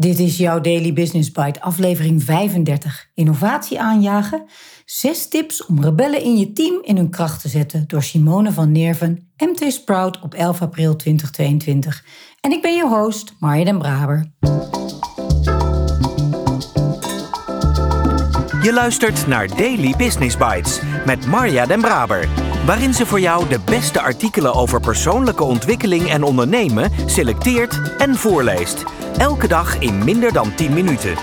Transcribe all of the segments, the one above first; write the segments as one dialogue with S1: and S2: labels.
S1: Dit is jouw Daily Business Bite, aflevering 35. Innovatie aanjagen. Zes tips om rebellen in je team in hun kracht te zetten door Simone van Nerven, MT Sprout op 11 april 2022. En ik ben je host, Marja den Braber.
S2: Je luistert naar Daily Business Bites met Marja den Braber, waarin ze voor jou de beste artikelen over persoonlijke ontwikkeling en ondernemen selecteert en voorleest. Elke dag in minder dan 10 minuten.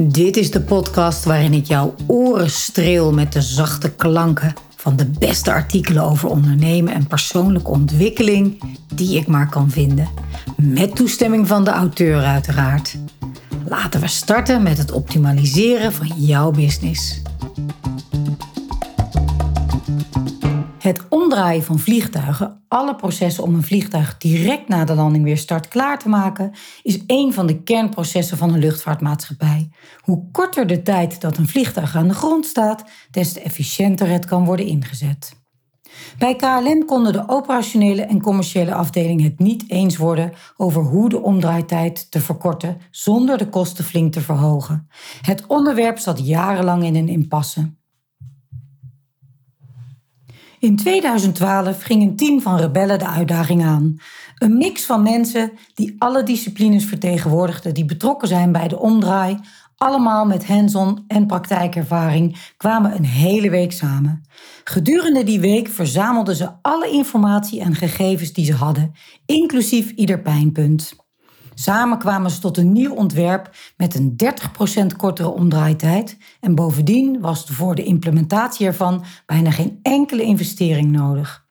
S1: Dit is de podcast waarin ik jouw oren streel met de zachte klanken van de beste artikelen over ondernemen en persoonlijke ontwikkeling die ik maar kan vinden. Met toestemming van de auteur uiteraard. Laten we starten met het optimaliseren van jouw business. Het omdraaien van vliegtuigen, alle processen om een vliegtuig direct na de landing weer start klaar te maken, is een van de kernprocessen van een luchtvaartmaatschappij. Hoe korter de tijd dat een vliegtuig aan de grond staat, des te efficiënter het kan worden ingezet. Bij KLM konden de operationele en commerciële afdeling het niet eens worden over hoe de omdraaitijd te verkorten zonder de kosten flink te verhogen. Het onderwerp zat jarenlang in een impasse. In 2012 ging een team van rebellen de uitdaging aan. Een mix van mensen die alle disciplines vertegenwoordigden die betrokken zijn bij de omdraai, allemaal met hands-on en praktijkervaring, kwamen een hele week samen. Gedurende die week verzamelden ze alle informatie en gegevens die ze hadden, inclusief ieder pijnpunt. Samen kwamen ze tot een nieuw ontwerp met een 30% kortere omdraaitijd en bovendien was voor de implementatie ervan bijna geen enkele investering nodig.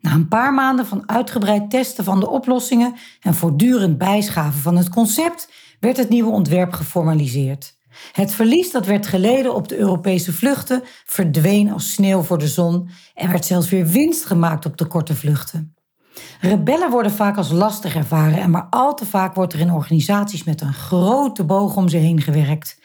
S1: Na een paar maanden van uitgebreid testen van de oplossingen en voortdurend bijschaven van het concept werd het nieuwe ontwerp geformaliseerd. Het verlies dat werd geleden op de Europese vluchten verdween als sneeuw voor de zon en werd zelfs weer winst gemaakt op de korte vluchten. Rebellen worden vaak als lastig ervaren en maar al te vaak wordt er in organisaties met een grote boog om ze heen gewerkt.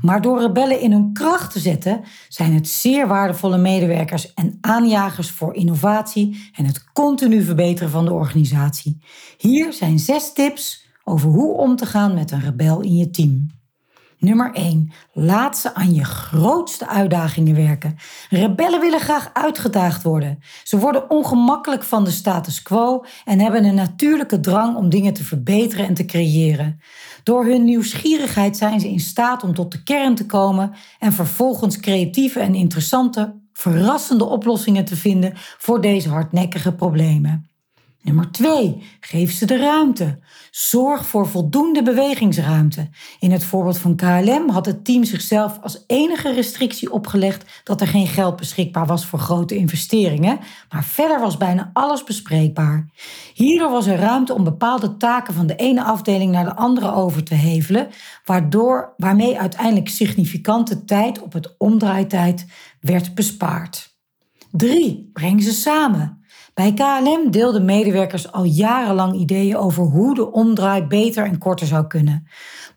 S1: Maar door rebellen in hun kracht te zetten, zijn het zeer waardevolle medewerkers en aanjagers voor innovatie en het continu verbeteren van de organisatie. Hier zijn zes tips over hoe om te gaan met een rebel in je team. Nummer 1. Laat ze aan je grootste uitdagingen werken. Rebellen willen graag uitgedaagd worden. Ze worden ongemakkelijk van de status quo en hebben een natuurlijke drang om dingen te verbeteren en te creëren. Door hun nieuwsgierigheid zijn ze in staat om tot de kern te komen en vervolgens creatieve en interessante, verrassende oplossingen te vinden voor deze hardnekkige problemen. Nummer 2. Geef ze de ruimte. Zorg voor voldoende bewegingsruimte. In het voorbeeld van KLM had het team zichzelf als enige restrictie opgelegd dat er geen geld beschikbaar was voor grote investeringen, maar verder was bijna alles bespreekbaar. Hierdoor was er ruimte om bepaalde taken van de ene afdeling naar de andere over te hevelen, waardoor, waarmee uiteindelijk significante tijd op het omdraaitijd werd bespaard. 3. Breng ze samen. Bij KLM deelden medewerkers al jarenlang ideeën over hoe de omdraai beter en korter zou kunnen.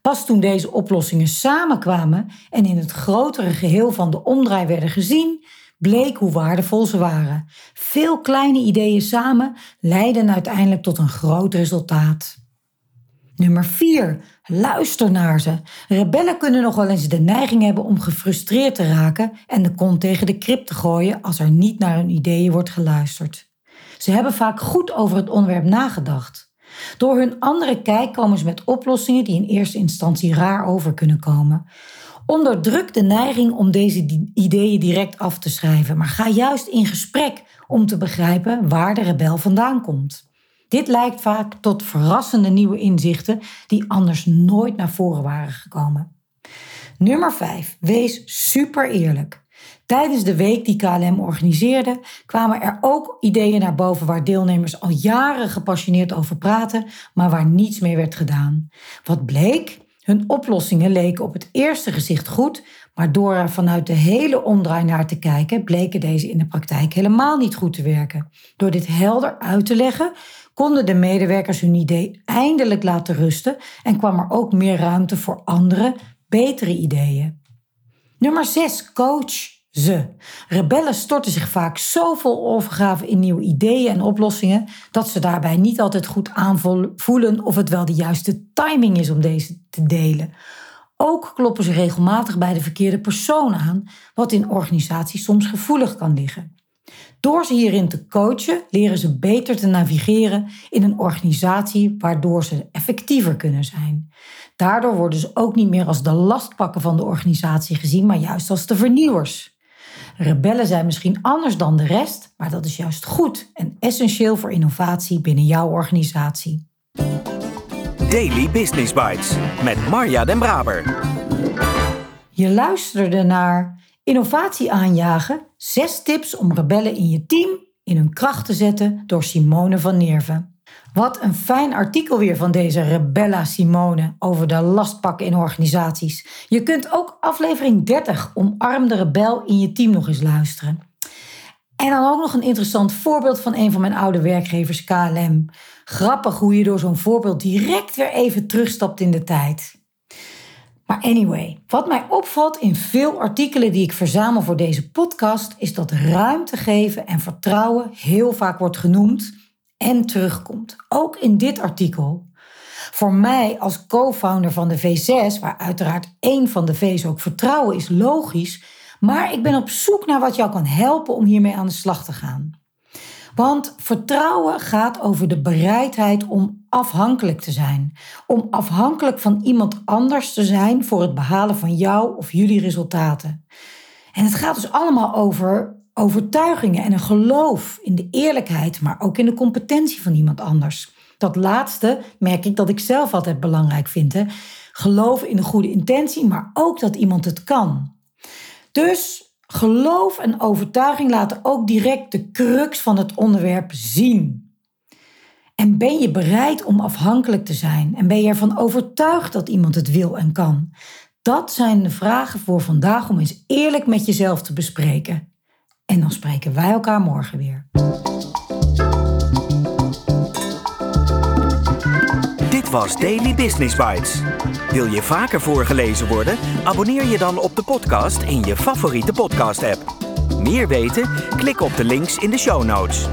S1: Pas toen deze oplossingen samenkwamen en in het grotere geheel van de omdraai werden gezien, bleek hoe waardevol ze waren. Veel kleine ideeën samen leiden uiteindelijk tot een groot resultaat. Nummer 4. Luister naar ze. Rebellen kunnen nog wel eens de neiging hebben om gefrustreerd te raken en de kont tegen de krip te gooien als er niet naar hun ideeën wordt geluisterd. Ze hebben vaak goed over het onderwerp nagedacht. Door hun andere kijk komen ze met oplossingen die in eerste instantie raar over kunnen komen. Onderdruk de neiging om deze ideeën direct af te schrijven, maar ga juist in gesprek om te begrijpen waar de rebel vandaan komt. Dit leidt vaak tot verrassende nieuwe inzichten die anders nooit naar voren waren gekomen. Nummer 5. Wees super eerlijk. Tijdens de week die KLM organiseerde, kwamen er ook ideeën naar boven waar deelnemers al jaren gepassioneerd over praten, maar waar niets mee werd gedaan. Wat bleek? Hun oplossingen leken op het eerste gezicht goed, maar door er vanuit de hele omdraai naar te kijken, bleken deze in de praktijk helemaal niet goed te werken. Door dit helder uit te leggen, konden de medewerkers hun idee eindelijk laten rusten en kwam er ook meer ruimte voor andere, betere ideeën. Nummer 6. Coach. Ze. Rebellen storten zich vaak zo vol overgave in nieuwe ideeën en oplossingen dat ze daarbij niet altijd goed aanvoelen of het wel de juiste timing is om deze te delen. Ook kloppen ze regelmatig bij de verkeerde persoon aan, wat in organisaties soms gevoelig kan liggen. Door ze hierin te coachen, leren ze beter te navigeren in een organisatie, waardoor ze effectiever kunnen zijn. Daardoor worden ze ook niet meer als de lastpakken van de organisatie gezien, maar juist als de vernieuwers. Rebellen zijn misschien anders dan de rest, maar dat is juist goed en essentieel voor innovatie binnen jouw organisatie.
S2: Daily Business Bites met Marja Den Braber.
S1: Je luisterde naar Innovatie aanjagen, zes tips om rebellen in je team in hun kracht te zetten door Simone van Nerven. Wat een fijn artikel weer van deze Rebella Simone over de lastpakken in organisaties. Je kunt ook aflevering 30 Omarm de rebel in je team nog eens luisteren. En dan ook nog een interessant voorbeeld van een van mijn oude werkgevers KLM. Grappig hoe je door zo'n voorbeeld direct weer even terugstapt in de tijd. Maar anyway, wat mij opvalt in veel artikelen die ik verzamel voor deze podcast, is dat ruimte geven en vertrouwen heel vaak wordt genoemd en terugkomt. Ook in dit artikel. Voor mij als co-founder van de V6, waar uiteraard één van de V's ook vertrouwen is, logisch. Maar ik ben op zoek naar wat jou kan helpen om hiermee aan de slag te gaan. Want vertrouwen gaat over de bereidheid om afhankelijk te zijn. Om afhankelijk van iemand anders te zijn voor het behalen van jou of jullie resultaten. En het gaat dus allemaal over overtuigingen en een geloof in de eerlijkheid, maar ook in de competentie van iemand anders. Dat laatste merk ik dat ik zelf altijd belangrijk vind. Hè? Geloven in een goede intentie, maar ook dat iemand het kan. Dus geloof en overtuiging laten ook direct de crux van het onderwerp zien. En ben je bereid om afhankelijk te zijn? En ben je ervan overtuigd dat iemand het wil en kan? Dat zijn de vragen voor vandaag om eens eerlijk met jezelf te bespreken. En dan spreken wij elkaar morgen weer.
S2: Dit was Daily Business Bites. Wil je vaker voorgelezen worden? Abonneer je dan op de podcast in je favoriete podcast-app. Meer weten? Klik op de links in de show notes.